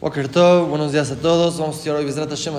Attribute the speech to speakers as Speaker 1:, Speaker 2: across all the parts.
Speaker 1: buenos días a todos. Vamos a estudiar hoy Bezrat Hashem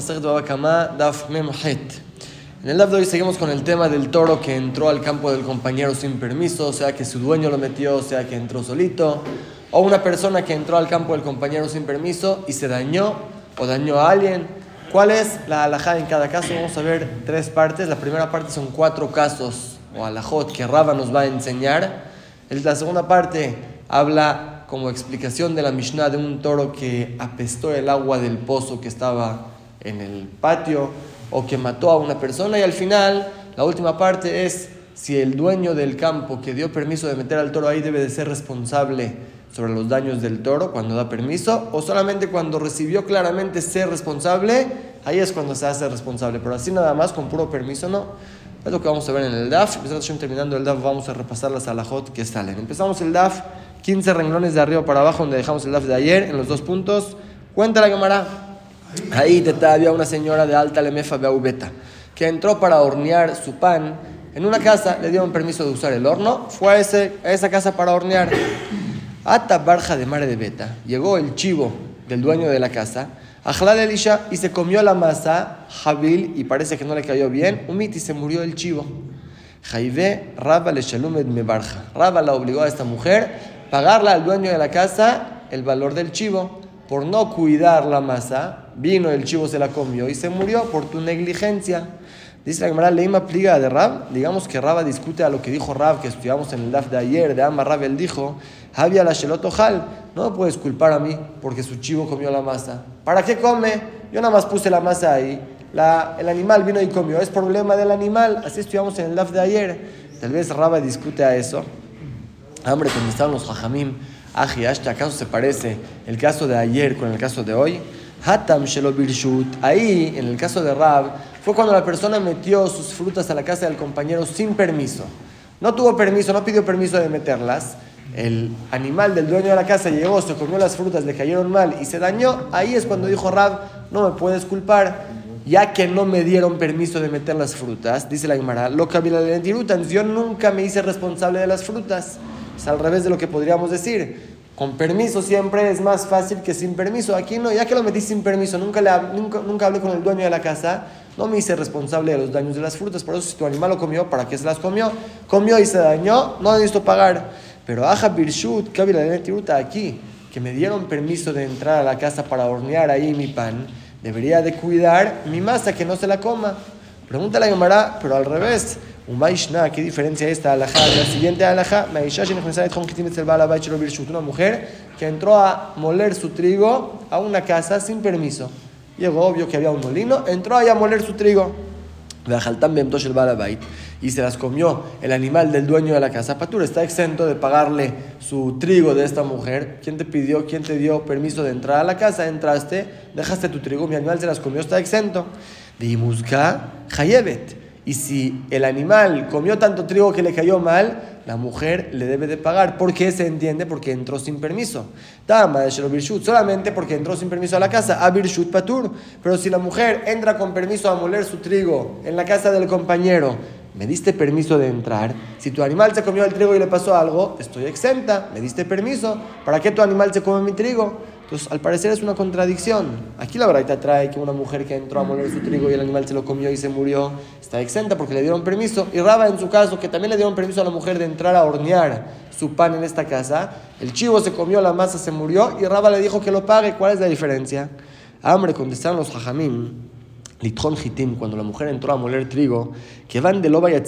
Speaker 1: Daf Mem En el Daf de hoy seguimos con el tema del toro que entró al campo del compañero sin permiso, sea que su dueño lo metió, sea que entró solito, o una persona que entró al campo del compañero sin permiso y se dañó o dañó a alguien. ¿Cuál es la alajá en cada caso? Vamos a ver tres partes. La primera parte son cuatro casos o alajot que Raba nos va a enseñar. La segunda parte habla como explicación de la Mishnah de un toro que apestó el agua del pozo que estaba en el patio o que mató a una persona y al final la última parte es si el dueño del campo que dio permiso de meter al toro ahí debe de ser responsable sobre los daños del toro cuando da permiso o solamente cuando recibió claramente ser responsable, ahí es cuando se hace responsable, pero así nada más con puro permiso no. Es lo que vamos a ver en el DAF. Terminando el DAF vamos a repasar las alajot que salen. Empezamos el DAF 15 renglones de arriba para abajo donde dejamos el DAF de ayer, en los dos puntos. Cuenta la cámara. Ahí te había una señora de alta lemefa beaubeta que entró para hornear su pan en una casa, le dieron permiso de usar el horno, fue a, ese, a esa casa para hornear. Ata barja de mare de beta, llegó el chivo del dueño de la casa, Ajlal Elisha y se comió la masa, Jabil, y parece que no le cayó bien, Umit y se murió el chivo. Jaive Rabba le shalumed me barja. Rabba la obligó a esta mujer pagarle al dueño de la casa el valor del chivo. Por no cuidar la masa, vino el chivo, se la comió y se murió por tu negligencia. Dice la Gemara, Leima pliga de Rab. Digamos que Rab discute a lo que dijo Rab, que estudiamos en el DAF de ayer, de Amma Rab, él dijo, Había la Shelotojal, no me puedes culpar a mí porque su chivo comió la masa. ¿Para qué come? Yo nada más puse la masa ahí. La, el animal vino y comió. Es problema del animal. Así estudiamos en el DAF de ayer. Tal vez Rab discute a eso. Hombre, estaban los hajamim, aji, ¿acaso se parece el caso de ayer con el caso de hoy? Hatam shelo birshut. Ahí, en el caso de Rab, fue cuando la persona metió sus frutas a la casa del compañero sin permiso. No tuvo permiso, no pidió permiso de meterlas. El animal del dueño de la casa llegó, se comió las frutas, le cayeron mal y se dañó. Ahí es cuando dijo Rab, no me puedes culpar, ya que no me dieron permiso de meter las frutas. Dice la Gemara, lo que yo nunca me hice responsable de las frutas. Al revés de lo que podríamos decir. Con permiso siempre es más fácil que sin permiso. Aquí no, ya que lo metí sin permiso, nunca, le, nunca, nunca hablé con el dueño de la casa, no me hice responsable de los daños de las frutas. Por eso, si tu animal lo comió, ¿para qué se las comió? Comió y se dañó, no necesito pagar. Pero Aja Birshut, Tiruta, aquí, que me dieron permiso de entrar a la casa para hornear ahí mi pan, debería de cuidar mi masa, que no se la coma. Pregúntale a Gemara, pero al revés. ¿Qué diferencia esta alajá la siguiente alajá? Una mujer que entró a moler su trigo a una casa sin permiso. Llegó, obvio que había un molino, entró ahí a moler su trigo. Y se las comió el animal del dueño de la casa. Patur está exento de pagarle su trigo de esta mujer. ¿Quién te pidió, quién te dio permiso de entrar a la casa? Entraste, dejaste tu trigo, mi animal se las comió, está exento. De Hayebet. Y si el animal comió tanto trigo que le cayó mal, la mujer le debe de pagar. ¿Por qué se entiende? Porque entró sin permiso. Tama de solamente porque entró sin permiso a la casa. A Birshut Patur. Pero si la mujer entra con permiso a moler su trigo en la casa del compañero, me diste permiso de entrar. Si tu animal se comió el trigo y le pasó algo, estoy exenta. Me diste permiso. ¿Para qué tu animal se come mi trigo? Entonces, al parecer es una contradicción. Aquí la verdad trae que una mujer que entró a moler su trigo y el animal se lo comió y se murió, está exenta porque le dieron permiso. Y Raba, en su caso, que también le dieron permiso a la mujer de entrar a hornear su pan en esta casa, el chivo se comió la masa, se murió y Raba le dijo que lo pague. ¿Cuál es la diferencia? Hambre, contestaron los hajamim. Litron Hitim, cuando la mujer entró a moler trigo, que van de loba y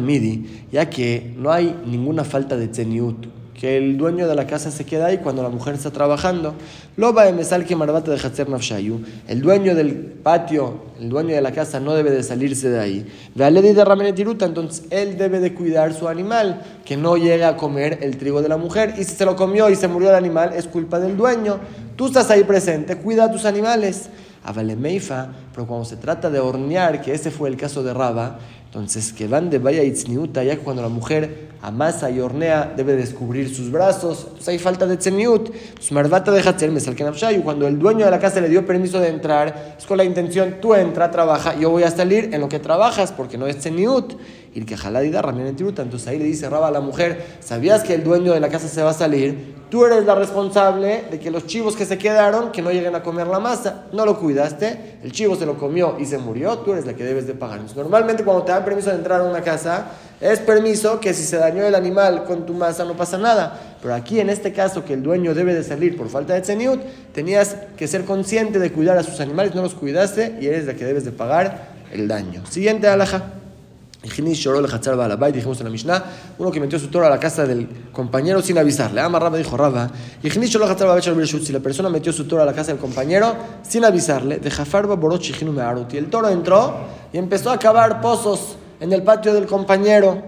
Speaker 1: midi, ya que no hay ninguna falta de tzeniut que el dueño de la casa se queda ahí cuando la mujer está trabajando. Loba de mesal que marbata de Hatzer Nafshayu. El dueño del patio, el dueño de la casa no debe de salirse de ahí. Vealedi de Ramenetiruta, entonces él debe de cuidar su animal, que no llegue a comer el trigo de la mujer. Y si se lo comió y se murió el animal, es culpa del dueño. Tú estás ahí presente, cuida a tus animales. Meifa, pero cuando se trata de hornear, que ese fue el caso de Raba, entonces que van de vaya itzniuta, ya cuando la mujer amasa y hornea debe descubrir sus brazos, entonces hay falta de tzniut. Pues marvata deja y cuando el dueño de la casa le dio permiso de entrar, es con la intención, tú entra, trabaja, yo voy a salir en lo que trabajas, porque no es tzniut. Y que jaladida en tiruta. Entonces ahí le dice Raba a la mujer, ¿sabías que el dueño de la casa se va a salir? Tú eres la responsable de que los chivos que se quedaron, que no lleguen a comer la masa. No lo cuidaste, el chivo se lo comió y se murió, tú eres la que debes de pagar. normalmente cuando te dan permiso de entrar a una casa, es permiso que si se dañó el animal con tu masa no pasa nada. Pero aquí en este caso que el dueño debe de salir por falta de tzeniut, tenías que ser consciente de cuidar a sus animales, no los cuidaste y eres la que debes de pagar el daño. Siguiente alhaja. Dijimos en la Mishnah, uno que metió su toro a la casa del compañero sin avisarle. Ama Rabba dijo Rabba, si la persona metió su toro a la casa del compañero sin avisarle, de y el toro entró y empezó a cavar pozos en el patio del compañero.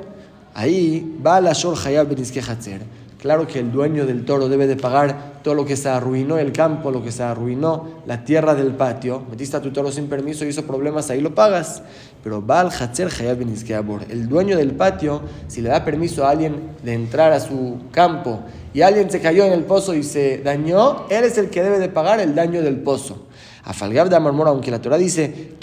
Speaker 1: Ahí va la Shor Hayab Claro que el dueño del toro debe de pagar todo lo que se arruinó el campo, lo que se arruinó la tierra del patio. Metiste a tu toro sin permiso y hizo problemas, ahí lo pagas. Pero Baal Hatzer Hayab El dueño del patio, si le da permiso a alguien de entrar a su campo y alguien se cayó en el pozo y se dañó, él es el que debe de pagar el daño del pozo. A Falgab de Marmora, aunque la Torah dice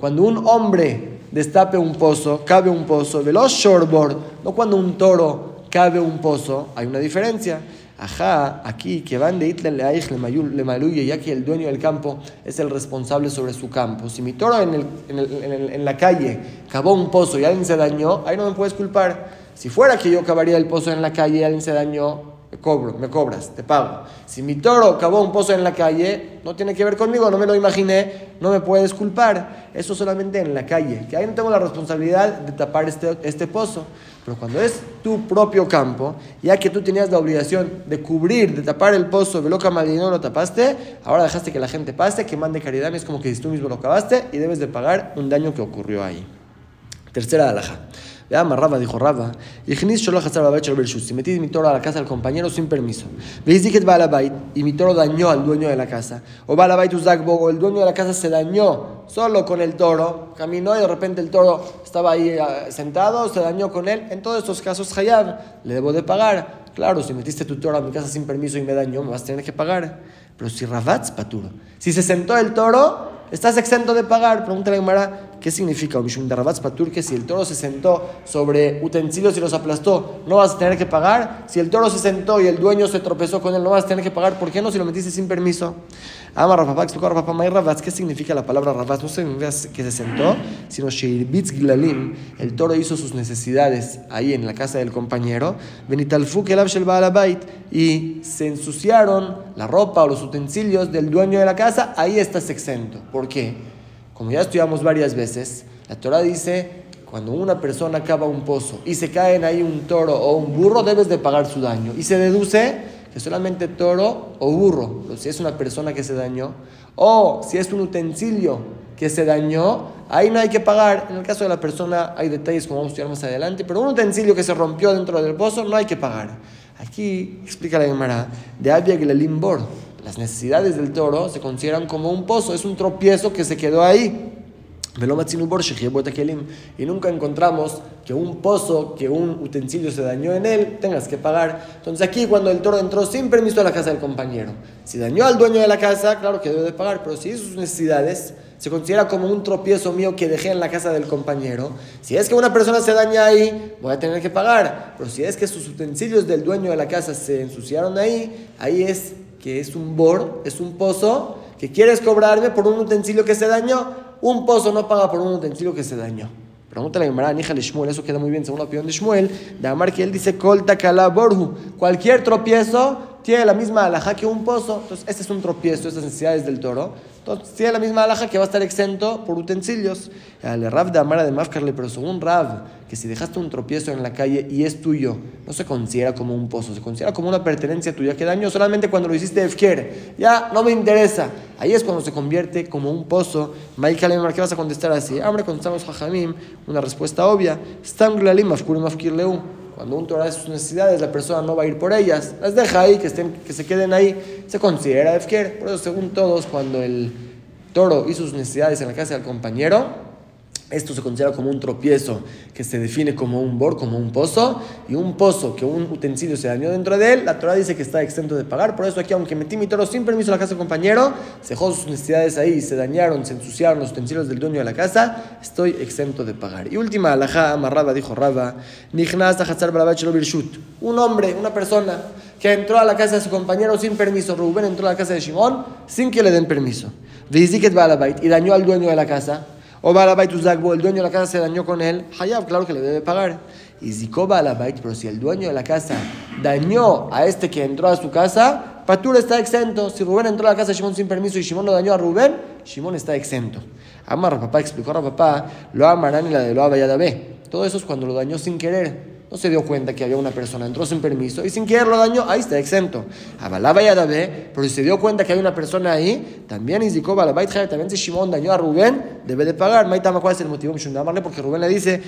Speaker 1: cuando un hombre destape un pozo, cabe un pozo, veloz shorbord, no cuando un toro cabe un pozo, hay una diferencia. Ajá, aquí que van de Hitler le maluye, ya que el dueño del campo es el responsable sobre su campo. Si mi toro en, el, en, el, en, la calle cavó un pozo y alguien se dañó, ahí no me puedes culpar. Si fuera que yo cavaría el pozo en la calle y alguien se dañó, me cobro, me cobras, te pago. Si mi toro cavó un pozo en la calle, no tiene que ver conmigo, no me lo imaginé, no me puedes culpar. Eso solamente en la calle, que ahí no tengo la responsabilidad de tapar este, este pozo. Pero cuando es tu propio campo, ya que tú tenías la obligación de cubrir, de tapar el pozo, de loca no lo tapaste, ahora dejaste que la gente pase, que mande caridad, es como que si tú mismo lo cavaste y debes de pagar un daño que ocurrió ahí. Tercera alhaja. Veamos, Raba dijo Raba, si metí mi toro a la casa del compañero sin permiso, y mi toro dañó al dueño de la casa, o o el dueño de la casa se dañó solo con el toro, caminó y de repente el toro estaba ahí ah, sentado, se dañó con él, en todos estos casos Hayab, le debo de pagar. Claro, si metiste tu toro a mi casa sin permiso y me dañó, me vas a tener que pagar. Pero si Rabatz paturo, si se sentó el toro, estás exento de pagar. Pregúntale a Gemara, ¿qué significa patur? Que si el toro se sentó sobre utensilios y los aplastó, no vas a tener que pagar. Si el toro se sentó y el dueño se tropezó con él, no vas a tener que pagar. ¿Por qué no? Si lo metiste sin permiso. Ama Rafa, explicó Rafa May Rabatz, ¿qué significa la palabra Rabatz? No significa que se sentó, sino Sheirbitz Gilalim, el toro hizo sus necesidades ahí en la casa del compañero, Benitalfu Kelab Shel Baalabait, y se ensuciaron la ropa o los utensilios del dueño de la casa, ahí estás exento. ¿Por qué? Como ya estudiamos varias veces, la Torah dice cuando una persona cava un pozo y se cae en ahí un toro o un burro, debes de pagar su daño. Y se deduce que solamente toro o burro, si es una persona que se dañó, o si es un utensilio que se dañó, ahí no hay que pagar. En el caso de la persona hay detalles como vamos a estudiar más adelante, pero un utensilio que se rompió dentro del pozo no hay que pagar. Aquí explica la Gemara de Abia Limbor. Las necesidades del toro se consideran como un pozo, es un tropiezo que se quedó ahí. Y nunca encontramos que un pozo, que un utensilio se dañó en él, tengas que pagar. Entonces aquí cuando el toro entró sin permiso a la casa del compañero, si dañó al dueño de la casa, claro que debe de pagar, pero si sus necesidades se considera como un tropiezo mío que dejé en la casa del compañero, si es que una persona se daña ahí, voy a tener que pagar. Pero si es que sus utensilios del dueño de la casa se ensuciaron ahí, ahí es que es un bor, es un pozo, que quieres cobrarme por un utensilio que se dañó un pozo no paga por un utensilio que se dañó. Pregúntale a Gemara, hija de Shmuel, eso queda muy bien según la opinión de Shmuel, de Amar que él dice. Cualquier tropiezo tiene la misma alhaja que un pozo. Entonces, este es un tropiezo, estas necesidades del toro. Entonces, tiene la misma alhaja que va a estar exento por utensilios. El Rav de Amara de Mafkarle, pero según Rav, que si dejaste un tropiezo en la calle y es tuyo, no se considera como un pozo, se considera como una pertenencia tuya que daño solamente cuando lo hiciste Efker. Ya no me interesa. Ahí es cuando se convierte como un pozo. Maika ¿qué vas a contestar así? Hombre, contestamos Jajamim, una respuesta obvia. Cuando un toro hace sus necesidades, la persona no va a ir por ellas. Las deja ahí, que, estén, que se queden ahí. Se considera Efker. Por eso, según todos, cuando el toro hizo sus necesidades en la casa del compañero, esto se considera como un tropiezo que se define como un bor, como un pozo, y un pozo que un utensilio se dañó dentro de él, la Torah dice que está exento de pagar. Por eso aquí, aunque metí mi toro sin permiso a la casa compañero, se dejó sus necesidades ahí, se dañaron, se ensuciaron los utensilios del dueño de la casa, estoy exento de pagar. Y última alajá, amarraba, dijo Raba, un hombre, una persona que entró a la casa de su compañero sin permiso, Rubén entró a la casa de Shimon sin que le den permiso, y dañó al dueño de la casa o el dueño de la casa se dañó con él, Hayab, claro que le debe pagar. Y Ziko Balabait, pero si el dueño de la casa dañó a este que entró a su casa, Patur está exento. Si Rubén entró a la casa de Shimon sin permiso y Shimon lo dañó a Rubén, Shimon está exento. Amar papá explicó a papá, lo amarán y la de lo ve. Todo eso es cuando lo dañó sin querer no se dio cuenta que había una persona, entró sin permiso y sin querer lo dañó, ahí está exento. Abalaba y Adabé, pero si se dio cuenta que hay una persona ahí, también indicó Balabait también si Shimon dañó a Rubén, debe de pagar. Maitama, ¿cuál es el motivo? Porque Rubén le dice,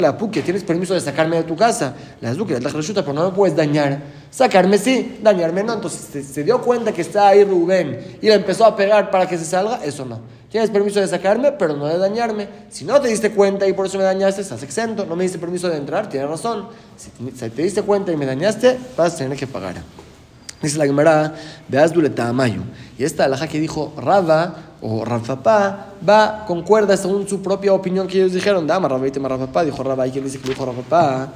Speaker 1: la que tienes permiso de sacarme de tu casa. La pero no me puedes dañar. Sacarme sí, dañarme no. Entonces se dio cuenta que está ahí Rubén y le empezó a pegar para que se salga, eso no. Tienes permiso de sacarme, pero no de dañarme. Si no te diste cuenta y por eso me dañaste, estás exento. No me diste permiso de entrar, tienes razón. Si te diste cuenta y me dañaste, vas a tener que pagar. Dice la Gemara, veas duleta mayo. Y esta alhaja que dijo Rava o Rafapá va, concuerda según su propia opinión que ellos dijeron. Dama, Ravaite, Rafapá, dijo Rava. ¿Y quién dice que dijo Rafapá?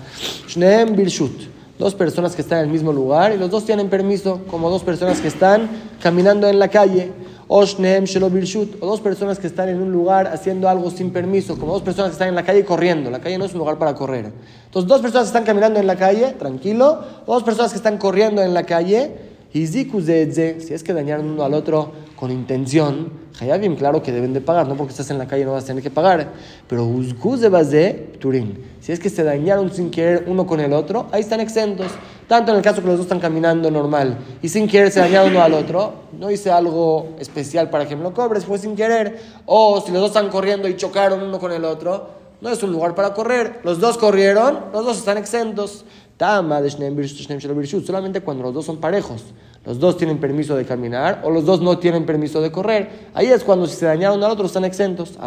Speaker 1: Shneem Birshut. Dos personas que están en el mismo lugar y los dos tienen permiso, como dos personas que están caminando en la calle. Oshneem Shelo o dos personas que están en un lugar haciendo algo sin permiso, como dos personas que están en la calle corriendo. La calle no es un lugar para correr. Entonces, dos personas que están caminando en la calle, tranquilo, dos personas que están corriendo en la calle, si es que dañaron uno al otro con intención, bien claro que deben de pagar, no porque estás en la calle no vas a tener que pagar, pero de Turín, si es que se dañaron sin querer uno con el otro, ahí están exentos. Tanto en el caso que los dos están caminando normal y sin querer se dañaron uno al otro, no hice algo especial para que me lo cobres, fue sin querer. O si los dos están corriendo y chocaron uno con el otro, no es un lugar para correr. Los dos corrieron, los dos están exentos. Solamente cuando los dos son parejos. Los dos tienen permiso de caminar o los dos no tienen permiso de correr. Ahí es cuando si se dañaron al otro están exentos.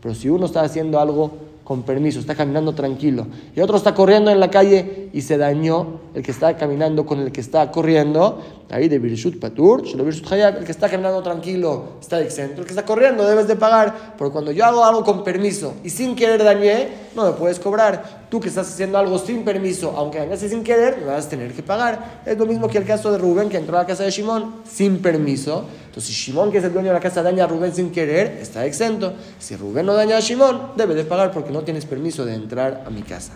Speaker 1: Pero si uno está haciendo algo con permiso, está caminando tranquilo, y otro está corriendo en la calle y se dañó, el que está caminando con el que está corriendo, ahí de Birshut Patur, el que está caminando tranquilo está exento, el que está corriendo debes de pagar, porque cuando yo hago algo con permiso y sin querer dañé, no me puedes cobrar. Tú que estás haciendo algo sin permiso, aunque dañaste sin querer, me vas a tener que pagar. Es lo mismo que el caso de Rubén que entró a la casa de Shimon sin permiso. Entonces, si Shimon, que es el dueño de la casa, daña a Rubén sin querer, está exento. Si Rubén no daña a Shimon, debe de pagar porque no tienes permiso de entrar a mi casa.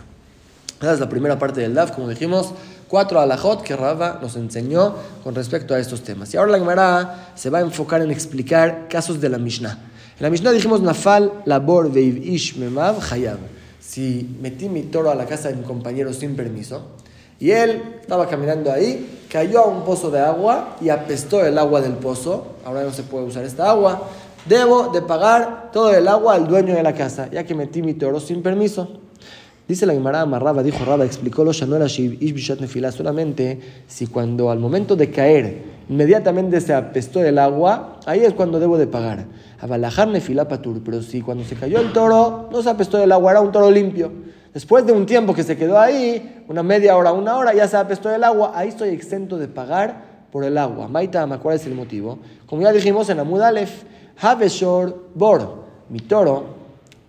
Speaker 1: Esa es la primera parte del DAF, como dijimos, cuatro alajot que Rava nos enseñó con respecto a estos temas. Y ahora la Gemara se va a enfocar en explicar casos de la Mishnah. En la Mishnah dijimos Nafal, Labor, Veiv, Ish, Memav, Hayab. Si metí mi toro a la casa de mi compañero sin permiso, y él estaba caminando ahí, cayó a un pozo de agua y apestó el agua del pozo. Ahora no se puede usar esta agua. Debo de pagar todo el agua al dueño de la casa, ya que metí mi toro sin permiso. Dice la Gemara Amarraba, dijo Raba, explicó los Nefila, solamente si cuando al momento de caer inmediatamente se apestó el agua, ahí es cuando debo de pagar. Abalajar Nefila Patur, pero si cuando se cayó el toro no se apestó el agua, era un toro limpio. Después de un tiempo que se quedó ahí, una media hora, una hora, ya se apestó el agua, ahí estoy exento de pagar por el agua. Maita, ¿cuál es el motivo? Como ya dijimos en Amud Aleph, Haveshor Bor, mi toro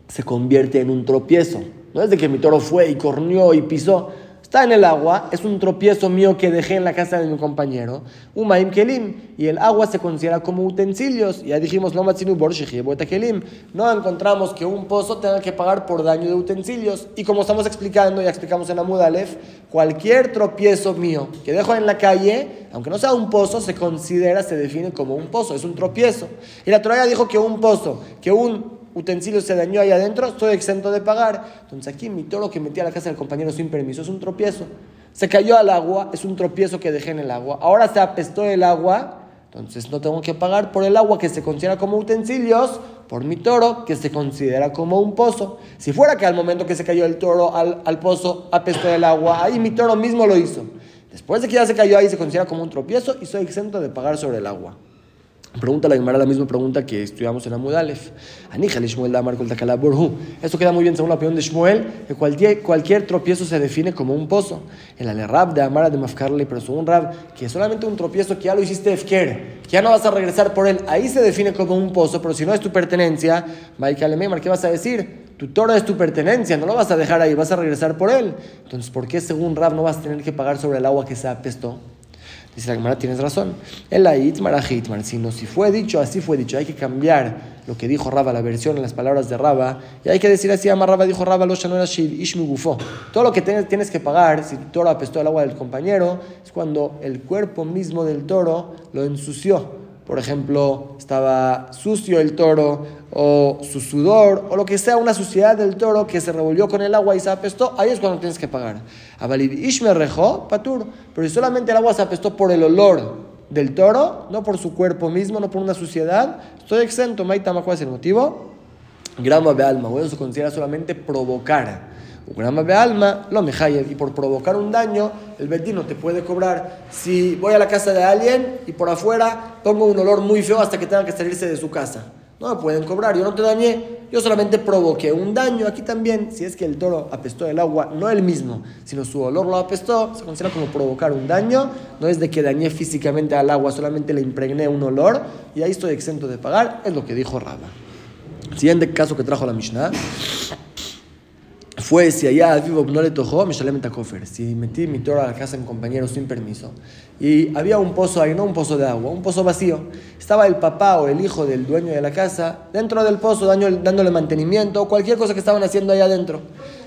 Speaker 1: se convierte en un tropiezo. No es de que mi toro fue y cornió y pisó. Está en el agua, es un tropiezo mío que dejé en la casa de mi compañero. Umaim kelim. Y el agua se considera como utensilios. Ya dijimos, no kelim. No encontramos que un pozo tenga que pagar por daño de utensilios. Y como estamos explicando, ya explicamos en Amud Aleph, cualquier tropiezo mío que dejo en la calle, aunque no sea un pozo, se considera, se define como un pozo. Es un tropiezo. Y la Torah dijo que un pozo, que un utensilio se dañó ahí adentro, estoy exento de pagar. Entonces aquí mi toro que metí a la casa del compañero sin permiso es un tropiezo. Se cayó al agua, es un tropiezo que dejé en el agua. Ahora se apestó el agua, entonces no tengo que pagar por el agua que se considera como utensilios, por mi toro que se considera como un pozo. Si fuera que al momento que se cayó el toro al, al pozo apestó el agua, ahí mi toro mismo lo hizo. Después de que ya se cayó ahí se considera como un tropiezo y soy exento de pagar sobre el agua. Pregunta la Gemara la misma pregunta que estudiamos en Amudalef. Aníjale Shmuel da Marco el Esto queda muy bien según la opinión de Shmuel, que cualquier, cualquier tropiezo se define como un pozo. El alerrab de Amara de Mafkarle, pero según Rab, que es solamente un tropiezo que ya lo hiciste Efker, que ya no vas a regresar por él, ahí se define como un pozo, pero si no es tu pertenencia, Maikalememar, ¿qué vas a decir? Tu toro es tu pertenencia, no lo vas a dejar ahí, vas a regresar por él. Entonces, ¿por qué según Rab no vas a tener que pagar sobre el agua que se apestó? Dice la Gemara, tienes razón. El la itmar sino si fue dicho, así fue dicho. Hay que cambiar lo que dijo Raba, la versión en las palabras de Raba. Y hay que decir así, ama Raba, dijo Raba, lo gufo. Todo lo que tienes que pagar, si tu toro apestó el agua del compañero, es cuando el cuerpo mismo del toro lo ensució por ejemplo, estaba sucio el toro, o su sudor, o lo que sea, una suciedad del toro que se revolvió con el agua y se apestó, ahí es cuando tienes que pagar. Avalid Ishme patur, pero si solamente el agua se apestó por el olor del toro, no por su cuerpo mismo, no por una suciedad, estoy exento. Maitama, ¿cuál es el motivo? Grama de alma, bueno, se considera solamente provocar grama de alma, lo y por provocar un daño, el vecino te puede cobrar. Si voy a la casa de alguien y por afuera pongo un olor muy feo hasta que tenga que salirse de su casa. No me pueden cobrar, yo no te dañé, yo solamente provoqué un daño. Aquí también, si es que el toro apestó el agua, no el mismo, sino su olor lo apestó, se considera como provocar un daño. No es de que dañé físicamente al agua, solamente le impregné un olor y ahí estoy exento de pagar, es lo que dijo Raba. Siguiente caso que trajo la Mishnah fue si allá vivo no le tocó, me shalem cofer. Si metí mi toro a la casa de mi sin permiso y había un pozo ahí, no un pozo de agua, un pozo vacío. Estaba el papá o el hijo del dueño de la casa dentro del pozo dándole mantenimiento cualquier cosa que estaban haciendo allá adentro.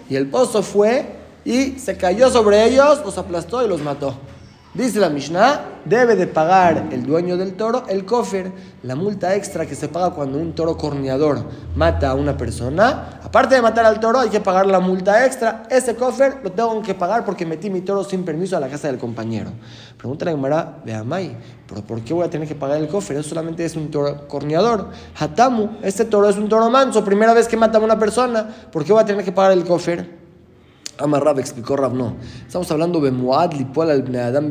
Speaker 1: Y el pozo fue y se cayó sobre ellos, los aplastó y los mató. Dice la Mishnah, debe de pagar el dueño del toro el cofer, la multa extra que se paga cuando un toro corneador mata a una persona. Aparte de matar al toro, hay que pagar la multa extra. Ese cofer lo tengo que pagar porque metí mi toro sin permiso a la casa del compañero. Pregunta la Gemara, Amay, ¿pero por qué voy a tener que pagar el cofer? Eso solamente es un toro corneador. Hatamu, este toro es un toro manso, primera vez que mata a una persona, ¿por qué voy a tener que pagar el cofer? Amarrab explicó Rab, no. Estamos hablando de Muad Lipola al Adam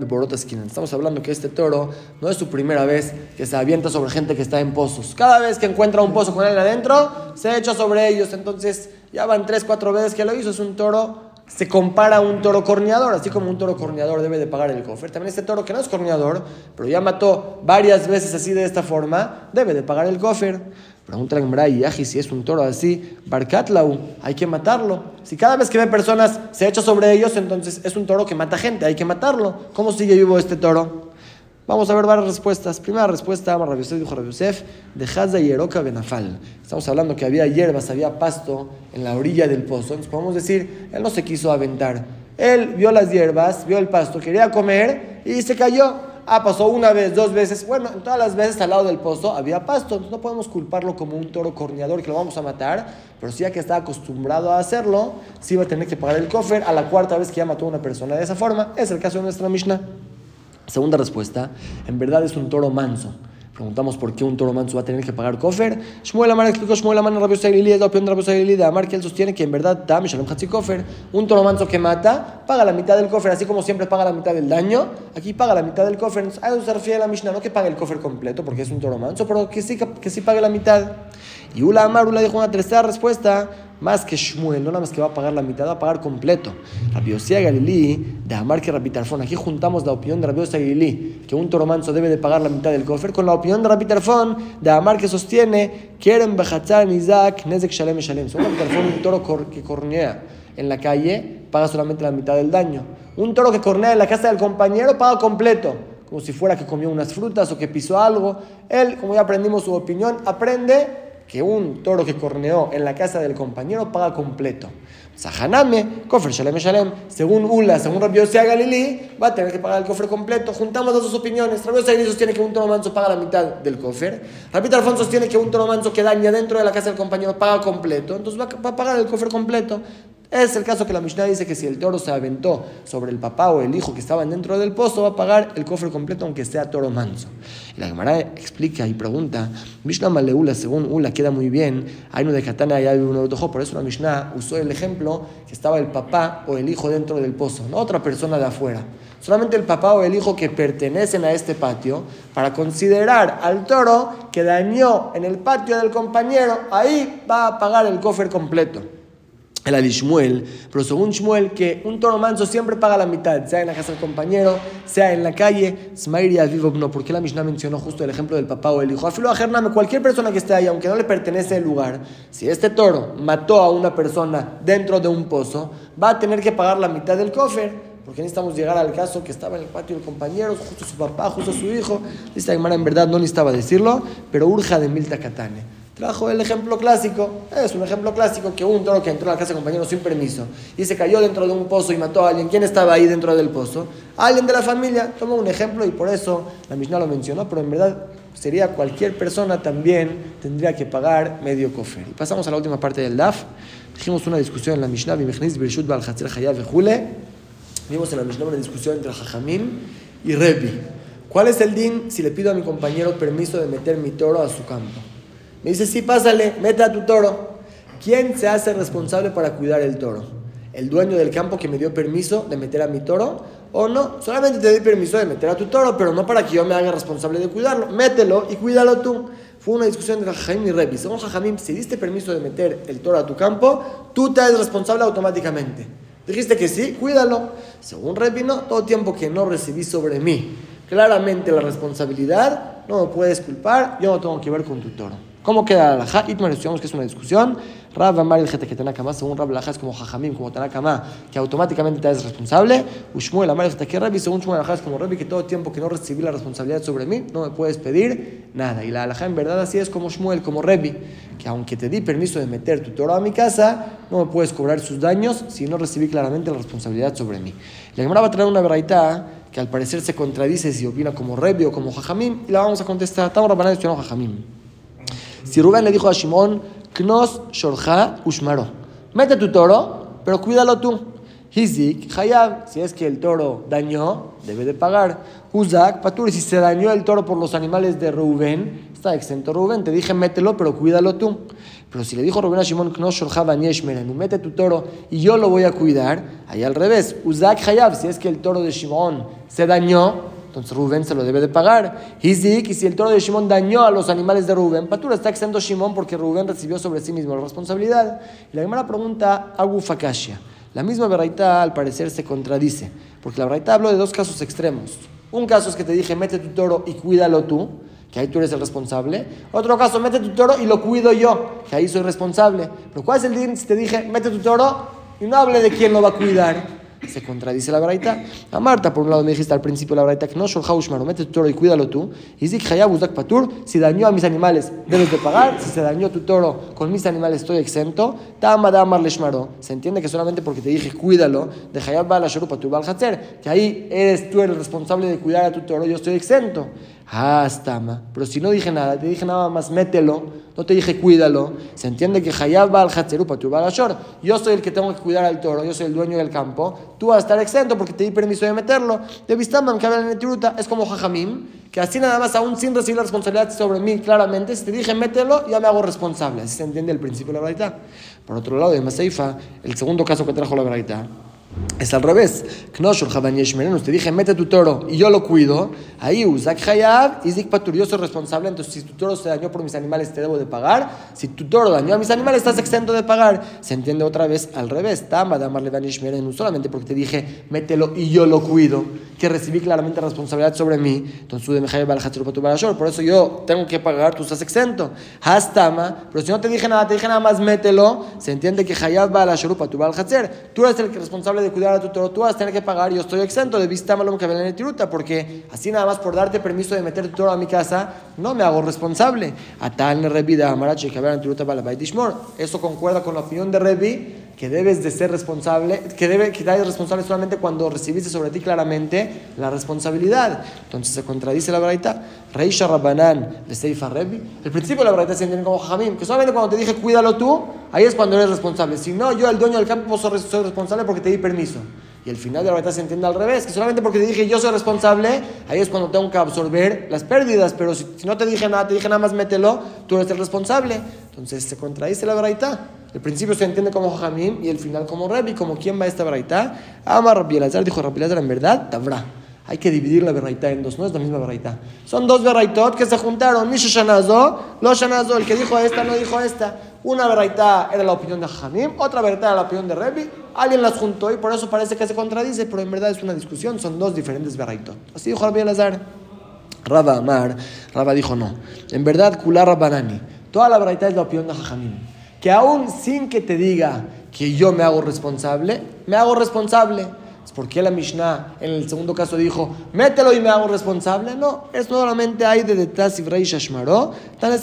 Speaker 1: Estamos hablando que este toro no es su primera vez que se avienta sobre gente que está en pozos. Cada vez que encuentra un pozo con él adentro, se echa sobre ellos. Entonces, ya van tres, cuatro veces que lo hizo. Es un toro, se compara a un toro corneador, así como un toro corneador debe de pagar el cofre. También este toro que no es corneador, pero ya mató varias veces así de esta forma, debe de pagar el cofre. Pregunta la Yaji si es un toro así, Barkatlau, hay que matarlo. Si cada vez que ve personas se echa sobre ellos, entonces es un toro que mata gente, hay que matarlo. ¿Cómo sigue vivo este toro? Vamos a ver varias respuestas. Primera respuesta, Yosef dijo Yosef, de Hazda y Eroka Benafal. Estamos hablando que había hierbas, había pasto en la orilla del pozo. Entonces podemos decir, él no se quiso aventar. Él vio las hierbas, vio el pasto, quería comer y se cayó. Ah, pasó una vez, dos veces. Bueno, en todas las veces al lado del pozo había pasto. Entonces no podemos culparlo como un toro corneador que lo vamos a matar. Pero si ya que está acostumbrado a hacerlo, sí va a tener que pagar el cofre a la cuarta vez que ya mató a una persona de esa forma. Es el caso de nuestra Mishnah. Segunda respuesta, en verdad es un toro manso. Preguntamos por qué un toro manso va a tener que pagar kofer. Shmuel Amar explicó Shmuel Amar en Rabio Sailili, es la opinión de Rabio Sailili Amar que él sostiene que en verdad Tam Shalom Hatzi kofer. Un toro manso que mata paga la mitad del kofer, así como siempre paga la mitad del daño. Aquí paga la mitad del kofer. A eso se refiere la Mishnah, no que pague el kofer completo porque es un toro manso, pero que sí, que sí pague la mitad. Y Ula Amar, dijo una tercera respuesta más que Shmuel, no nada más que va a pagar la mitad, va a pagar completo. Rabbi Galilí, de Amar que Rabbi Tarfón. Aquí juntamos la opinión de Rabbi Galilí, que un toro manso debe de pagar la mitad del cofre, con la opinión de Rabbi Tarfón, de Amar que sostiene, quieren Bejatzar, Isaac, Nezek Shalem Shalem. Según Rabbi Tarfón, un toro que cornea en la calle paga solamente la mitad del daño. Un toro que cornea en la casa del compañero paga completo como si fuera que comió unas frutas o que pisó algo. Él, como ya aprendimos su opinión, aprende que un toro que corneó en la casa del compañero paga completo. Sahaname, cofre Shalem Shalem, según Ula, según Rabbi Yosea Galilí, va a tener que pagar el cofre completo. Juntamos dos opiniones. Rabbi Yosea sostiene que un toro manso paga la mitad del cofre. Rabbi Alfonso sostiene que un toro manso que daña dentro de la casa del compañero paga completo. Entonces va a pagar el cofre completo. Es el caso que la Mishnah dice que si el toro se aventó sobre el papá o el hijo que estaban dentro del pozo, va a pagar el cofre completo aunque sea toro manso. La Gemara explica y pregunta, Mishnah Maleula, según Ula, queda muy bien, hay uno de Katana y hay uno de Por eso la Mishnah usó el ejemplo que estaba el papá o el hijo dentro del pozo, no otra persona de afuera. Solamente el papá o el hijo que pertenecen a este patio, para considerar al toro que dañó en el patio del compañero, ahí va a pagar el cofre completo el de Shmuel, pero según Shmuel, que un toro manso siempre paga la mitad, sea en la casa del compañero, sea en la calle, Smairi vivo no, porque la Mishnah mencionó justo el ejemplo del papá o el hijo. Afilo a cualquier persona que esté ahí, aunque no le pertenece el lugar, si este toro mató a una persona dentro de un pozo, va a tener que pagar la mitad del cofre. Porque necesitamos llegar al caso que estaba en el patio del compañero, justo su papá, justo su hijo. Dice Aymara, en verdad no necesitaba decirlo, pero urja de Milta Katane. Trajo el ejemplo clásico, es un ejemplo clásico que un toro que entró a la casa de compañero sin permiso y se cayó dentro de un pozo y mató a alguien. ¿Quién estaba ahí dentro del pozo? Alguien de la familia. Tomó un ejemplo y por eso la Mishnah lo mencionó, pero en verdad sería cualquier persona también tendría que pagar medio cofre. Y pasamos a la última parte del DAF. Dijimos una discusión en la Mishnah, Vimos en la Mishnah una discusión entre Jajamim y Rebi. ¿Cuál es el din si le pido a mi compañero permiso de meter mi toro a su campo? Me dice, sí, pásale, mete a tu toro. ¿Quién se hace responsable para cuidar el toro? ¿El dueño del campo que me dio permiso de meter a mi toro? ¿O no? Solamente te doy permiso de meter a tu toro, pero no para que yo me haga responsable de cuidarlo. Mételo y cuídalo tú. Fue una discusión entre Jajamim y Rebi. Según Jajamim, si diste permiso de meter el toro a tu campo, tú te haces responsable automáticamente. Dijiste que sí, cuídalo. Según Rebi, no, todo tiempo que no recibí sobre mí claramente la responsabilidad, no me puedes culpar, yo no tengo que ver con tu toro. ¿Cómo queda la halajá? Itmar estudiamos que es una discusión. Rab Amar el que Tanakama, según Rab Laja es como Jajamim, como Tanakama, que automáticamente te haces responsable. Ushmuel Amar el que Rabbi, según Shmuel es como Rabbi, que todo tiempo que no recibí la responsabilidad sobre mí, no me puedes pedir nada. Y la halajá en verdad así es como Shmuel, como Rabbi, que aunque te di permiso de meter tu toro a mi casa, no me puedes cobrar sus daños si no recibí claramente la responsabilidad sobre mí. La Gemara va a traer una verdad que al parecer se contradice si opina como Rabbi o como Jajamim, y la vamos a contestar. Estamos Rabbanan estudiando Jajamim. Si Rubén le dijo a Shimon, Knos Shorja Ushmaro, mete tu toro, pero cuídalo tú. Hizik, Hayab, si es que el toro dañó, debe de pagar. Uzak, Patur, si se dañó el toro por los animales de Rubén, está exento Rubén, te dije mételo, pero cuídalo tú. Pero si le dijo Rubén a Shimon, mete tu toro y yo lo voy a cuidar, ahí al revés. Uzak, Hayab, si es que el toro de Shimon se dañó, entonces Rubén se lo debe de pagar. Hizik, y si el toro de Shimon dañó a los animales de Rubén, Patura está exento Shimon porque Rubén recibió sobre sí mismo la responsabilidad. Y la primera pregunta, Agu Fakashia. La misma Beraita al parecer se contradice, porque la Beraita habló de dos casos extremos. Un caso es que te dije, mete tu toro y cuídalo tú, que ahí tú eres el responsable. Otro caso, mete tu toro y lo cuido yo, que ahí soy responsable. Pero ¿cuál es el día si te dije, mete tu toro y no hable de quién lo va a cuidar? Se contradice la braita. A Marta, por un lado, me dijiste al principio la braita que no, Sholhaushmar, mete tu toro y cuídalo tú. Y Zik Hayabuzak Patur, si dañó a mis animales, debes de pagar. Si se dañó tu toro con mis animales, estoy exento. Tama Leshmaro. Se entiende que solamente porque te dije cuídalo, de Hayab la Sharupa, tu que ahí eres tú el responsable de cuidar a tu toro, yo estoy exento. Hasta, pero si no dije nada, te dije nada más, mételo, no te dije cuídalo. Se entiende que Hayab al Hatzerupa, tu Balashor. Yo soy el que tengo que cuidar al toro, yo soy el dueño del campo. Tú vas a estar exento porque te di permiso de meterlo. De Vistaman, que habla en el es como Jajamim, que así nada más, aún sin recibir responsabilidad sobre mí claramente, si te dije mételo, ya me hago responsable. Así se entiende el principio de la verdad. Por otro lado, de Maseifa, el segundo caso que trajo la verdad es al revés. Te dije, mete tu toro y yo lo cuido. Ahí, Uzak Hayab y Zik Patur. Yo soy responsable. Entonces, si tu toro se dañó por mis animales, te debo de pagar. Si tu toro dañó a mis animales, estás exento de pagar. Se entiende otra vez al revés. Tama no solamente porque te dije, mételo y yo lo cuido, que recibí claramente responsabilidad sobre mí. Entonces, por eso yo tengo que pagar, tú estás exento. Hastama, pero si no te dije nada, te dije nada más, mételo. Se entiende que Hayab va a la Tú eres el responsable de cuidar a tu toro, tú vas a tener que pagar, yo estoy exento de vista malo que en tiruta, porque así nada más por darte permiso de meter tu toro a mi casa, no me hago responsable. A tal revida amarache que tiruta para Eso concuerda con la opinión de Revi, que debes de ser responsable, que, debe, que responsable solamente cuando recibiste sobre ti claramente la responsabilidad. Entonces se contradice la verdad. Reisha Rabbanan Rebi. El principio de la verdad se entiende como Jamim, que solamente cuando te dije cuídalo tú, ahí es cuando eres responsable. Si no, yo, el dueño del campo, soy responsable porque te di permiso. Y el final de la verdad se entiende al revés, que solamente porque te dije yo soy responsable, ahí es cuando tengo que absorber las pérdidas, pero si, no te dije nada, te dije nada más mételo, tú eres el responsable. Entonces se contradice la verdad. El principio se entiende como Jamim y el final como Rebi, como quién va esta verdad. Ama Rabbi Elazar, dijo Rabbi Elazar, en verdad, Tabra. Hay que dividir la verdad en dos, no es la misma verdad. Son dos verdad que se juntaron. Mishu Shanazo, lo Shanazo, el que dijo esta no dijo esta. Una verdad era la opinión de Jamim, otra verdad era la opinión de Rebi. Alguien las juntó y por eso parece que se contradice, pero en verdad es una discusión, son dos diferentes verdad. Así dijo Rabbi Elazar. Rabba Amar, Rabba dijo no. En verdad, Kula Rabbanani. Toda la verdad es la opinión de Jamim que aún sin que te diga que yo me hago responsable, me hago responsable. ¿Es porque la Mishnah en el segundo caso dijo, mételo y me hago responsable? No, es solamente hay de detrás y Shashmaro. Tan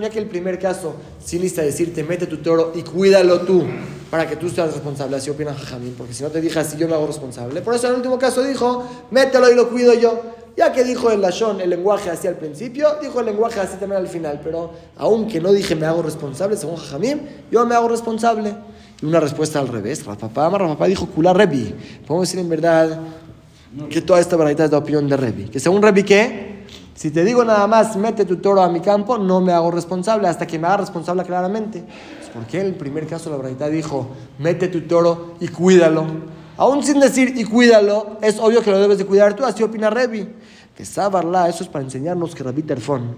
Speaker 1: ya que el primer caso sí lista decirte, mete tu toro y cuídalo tú para que tú seas responsable. Así opina Jajamín, porque si no te dije así, yo me hago responsable. Por eso en el último caso dijo, mételo y lo cuido yo. Ya que dijo el Lashon el lenguaje así al principio, dijo el lenguaje así también al final. Pero aunque no dije me hago responsable, según Jajamim, yo me hago responsable. Y una respuesta al revés. Rapapá, Rapapá dijo Kula Rebi. Podemos decir en verdad que toda esta verdad es la opinión de Rebi. Que según Rebi, ¿qué? Si te digo nada más, mete tu toro a mi campo, no me hago responsable hasta que me haga responsable claramente. ¿Por qué en el primer caso la verdad dijo, mete tu toro y cuídalo? Aún sin decir y cuídalo, es obvio que lo debes de cuidar tú, así opina Revi. Que Sabarla, eso es para enseñarnos que Rabbi Terfón,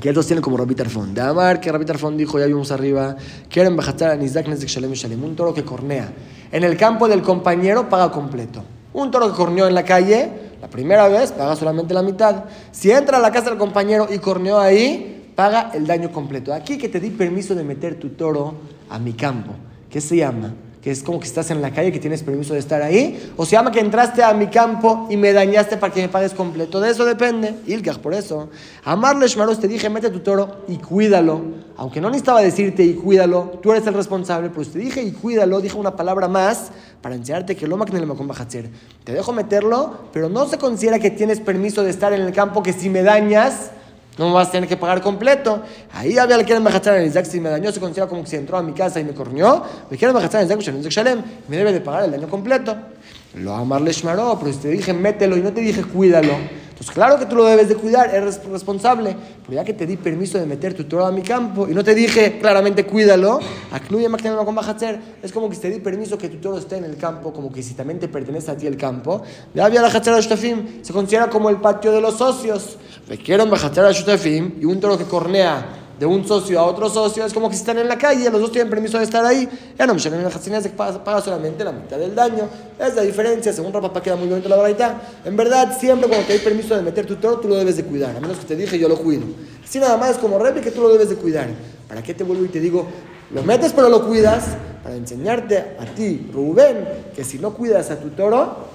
Speaker 1: que ellos tienen como Rabbi Terfón. De Amar, que Rabbi Terfón dijo, ya vimos arriba, quieren bajar a Nizdak Nezek Shalem Shalem, un toro que cornea. En el campo del compañero paga completo. Un toro que corneó en la calle, la primera vez paga solamente la mitad. Si entra a la casa del compañero y corneó ahí, paga el daño completo. Aquí que te di permiso de meter tu toro a mi campo. ¿Qué se llama? Que es como que estás en la calle, que tienes permiso de estar ahí, o se llama que entraste a mi campo y me dañaste para que me pagues completo. De eso depende. Ilgach, por eso. Amarle Shmaros, te dije, mete tu toro y cuídalo. Aunque no necesitaba decirte y cuídalo, tú eres el responsable, pues te dije y cuídalo, dije una palabra más para enseñarte que lo hacer. Te dejo meterlo, pero no se considera que tienes permiso de estar en el campo, que si me dañas, no me vas a tener que pagar completo. Ahí había el que bajachar en Isaac, si me dañó, se considera como que si entró a mi casa y me corrió, me quieren bajachar en Isaac, me debe de pagar el daño completo. Lo amarle Shmaró, pero si te dije mételo y no te dije cuídalo, pues claro que tú lo debes de cuidar, eres responsable. Pero ya que te di permiso de meter tu toro a mi campo y no te dije claramente cuídalo, es como que te di permiso que tu toro esté en el campo, como que si también te pertenece a ti el campo. Ya había la Shtafim, se considera como el patio de los socios. Requieren a Shtafim y un toro que cornea de un socio a otro socio, es como que si están en la calle, los dos tienen permiso de estar ahí. Ya no, me la se paga solamente la mitad del daño. Es la diferencia, según papá queda muy bonito la verdad. En verdad, siempre cuando te hay permiso de meter tu toro, tú lo debes de cuidar. A menos que te dije, yo lo cuido. Así nada más como que tú lo debes de cuidar. ¿Para qué te vuelvo y te digo, lo metes pero lo cuidas? Para enseñarte a ti, Rubén, que si no cuidas a tu toro,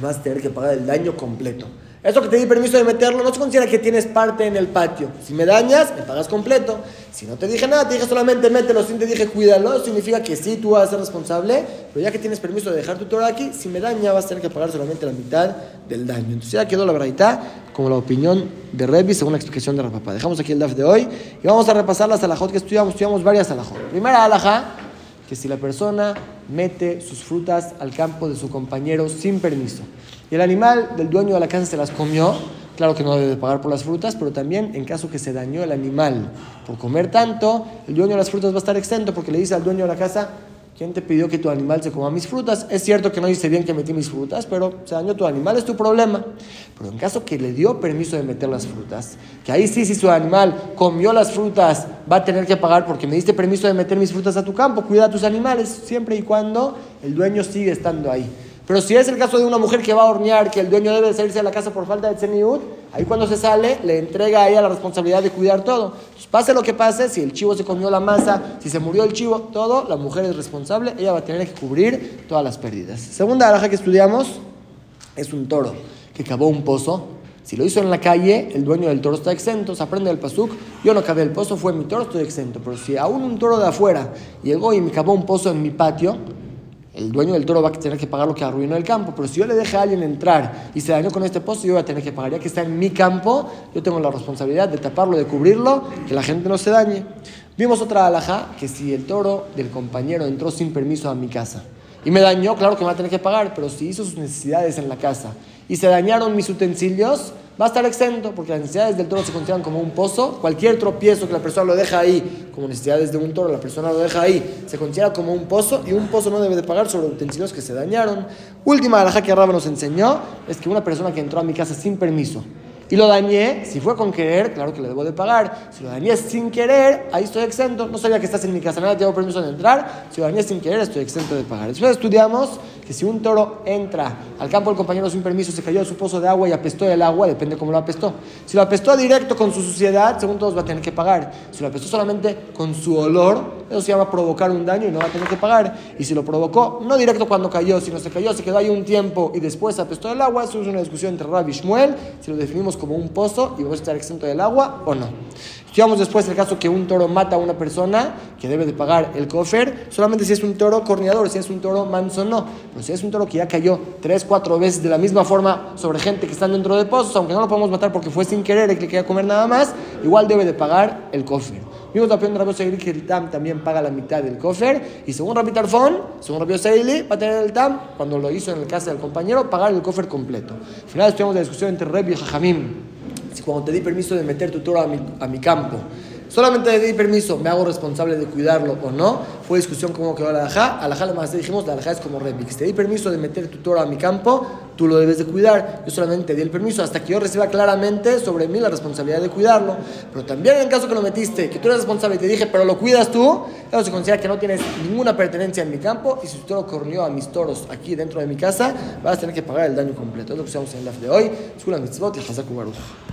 Speaker 1: vas a tener que pagar el daño completo. Eso que te di permiso de meterlo no se considera que tienes parte en el patio. Si me dañas, me pagas completo. Si no te dije nada, te dije solamente mételo, si te dije cuídalo, significa que sí, tú vas a ser responsable, pero ya que tienes permiso de dejar tu toro aquí, si me daña vas a tener que pagar solamente la mitad del daño. Entonces ya quedó la verdad como la opinión de Revi según la explicación de papá. Dejamos aquí el DAF de hoy y vamos a repasar las alajot que estudiamos. Estudiamos varias alajot. Primera alaja, que si la persona mete sus frutas al campo de su compañero sin permiso y el animal del dueño de la casa se las comió, claro que no debe pagar por las frutas, pero también en caso que se dañó el animal por comer tanto, el dueño de las frutas va a estar exento porque le dice al dueño de la casa, ¿quién te pidió que tu animal se coma mis frutas? Es cierto que no dice bien que metí mis frutas, pero se dañó tu animal, es tu problema. Pero en caso que le dio permiso de meter las frutas, que ahí sí, si su animal comió las frutas, va a tener que pagar porque me diste permiso de meter mis frutas a tu campo, cuida a tus animales, siempre y cuando el dueño sigue estando ahí. Pero si es el caso de una mujer que va a hornear, que el dueño debe salirse de la casa por falta de tzeniut, ahí cuando se sale, le entrega a ella la responsabilidad de cuidar todo. pase lo que pase, si el chivo se comió la masa, si se murió el chivo, todo, la mujer es responsable, ella va a tener que cubrir todas las pérdidas. Segunda araja que estudiamos es un toro que cavó un pozo Si lo hizo en la calle, el dueño del toro está exento, se aprende el pasuk, yo no cavé el pozo, fue mi toro, estoy exento. Pero si aún un toro de afuera llegó y me cavó un pozo en mi patio, el dueño del toro va a tener que pagar lo que arruinó el campo. Pero si yo le dejé a alguien entrar y se dañó con este pozo, yo voy a tener que pagar. Ya que está en mi campo, yo tengo la responsabilidad de taparlo, de cubrirlo, que la gente no se dañe. Vimos otra alhaja que si el toro del compañero entró sin permiso a mi casa y me dañó, claro que me va a tener que pagar, pero si hizo sus necesidades en la casa y se dañaron mis utensilios, va a estar exento, porque las necesidades del toro se consideran como un pozo. Cualquier tropiezo que la persona lo deja ahí, como necesidades de un toro, la persona lo deja ahí, se considera como un pozo y un pozo no debe de pagar sobre utensilios que se dañaron. Última alhaja que Raba nos enseñó es que una persona que entró a mi casa sin permiso y lo dañé, si fue con querer, claro que le debo de pagar. Si lo dañé sin querer, ahí estoy exento. No sabía que estás en mi casa, nada, tengo permiso de entrar. Si lo dañé sin querer, estoy exento de pagar. Después estudiamos que si un toro entra al campo del compañero sin permiso, se cayó de su pozo de agua y apestó el agua, depende cómo lo apestó. Si lo apestó directo con su suciedad, según todos va a tener que pagar. Si lo apestó solamente con su olor, eso se llama provocar un daño y no va a tener que pagar. Y si lo provocó, no directo cuando cayó, sino se cayó, se quedó ahí un tiempo y después apestó el agua, eso es una discusión entre Rabbi y Shmuel, si lo definimos como un pozo y vamos a estar exento del agua o no. Estudiamos después el caso que un toro mata a una persona que debe de pagar el cofer, solamente si es un toro corneador, si es un toro manso no. Pero si es un toro que ya cayó tres, cuatro veces de la misma forma sobre gente que están dentro de pozos, aunque no lo podemos matar porque fue sin querer y que quería comer nada más, igual debe de pagar el cofer. Vimos la opinión de Rabbi que el TAM también paga la mitad del cofer. Y según Rabbi Tarfón, según Rabbi Seili, va a tener el TAM, cuando lo hizo en el casa del compañero, pagar el cofer completo. Al final estuvimos la discusión entre Rabbi y Jajamim si cuando te di permiso de meter tu toro a mi, a mi campo, solamente le di permiso, me hago responsable de cuidarlo o no, fue discusión cómo quedó la alajá. Alajá lo más dijimos, la alajá es como Rebi. Si te di permiso de meter tu toro a mi campo, tú lo debes de cuidar. Yo solamente te di el permiso hasta que yo reciba claramente sobre mí la responsabilidad de cuidarlo. Pero también en el caso que lo metiste, que tú eres responsable y te dije, pero lo cuidas tú, eso se considera que no tienes ninguna pertenencia en mi campo y si tu toro corrió a mis toros aquí dentro de mi casa, vas a tener que pagar el daño completo. Es lo que usamos en el de hoy. Escuela mitzvot y Hazaku Baruch.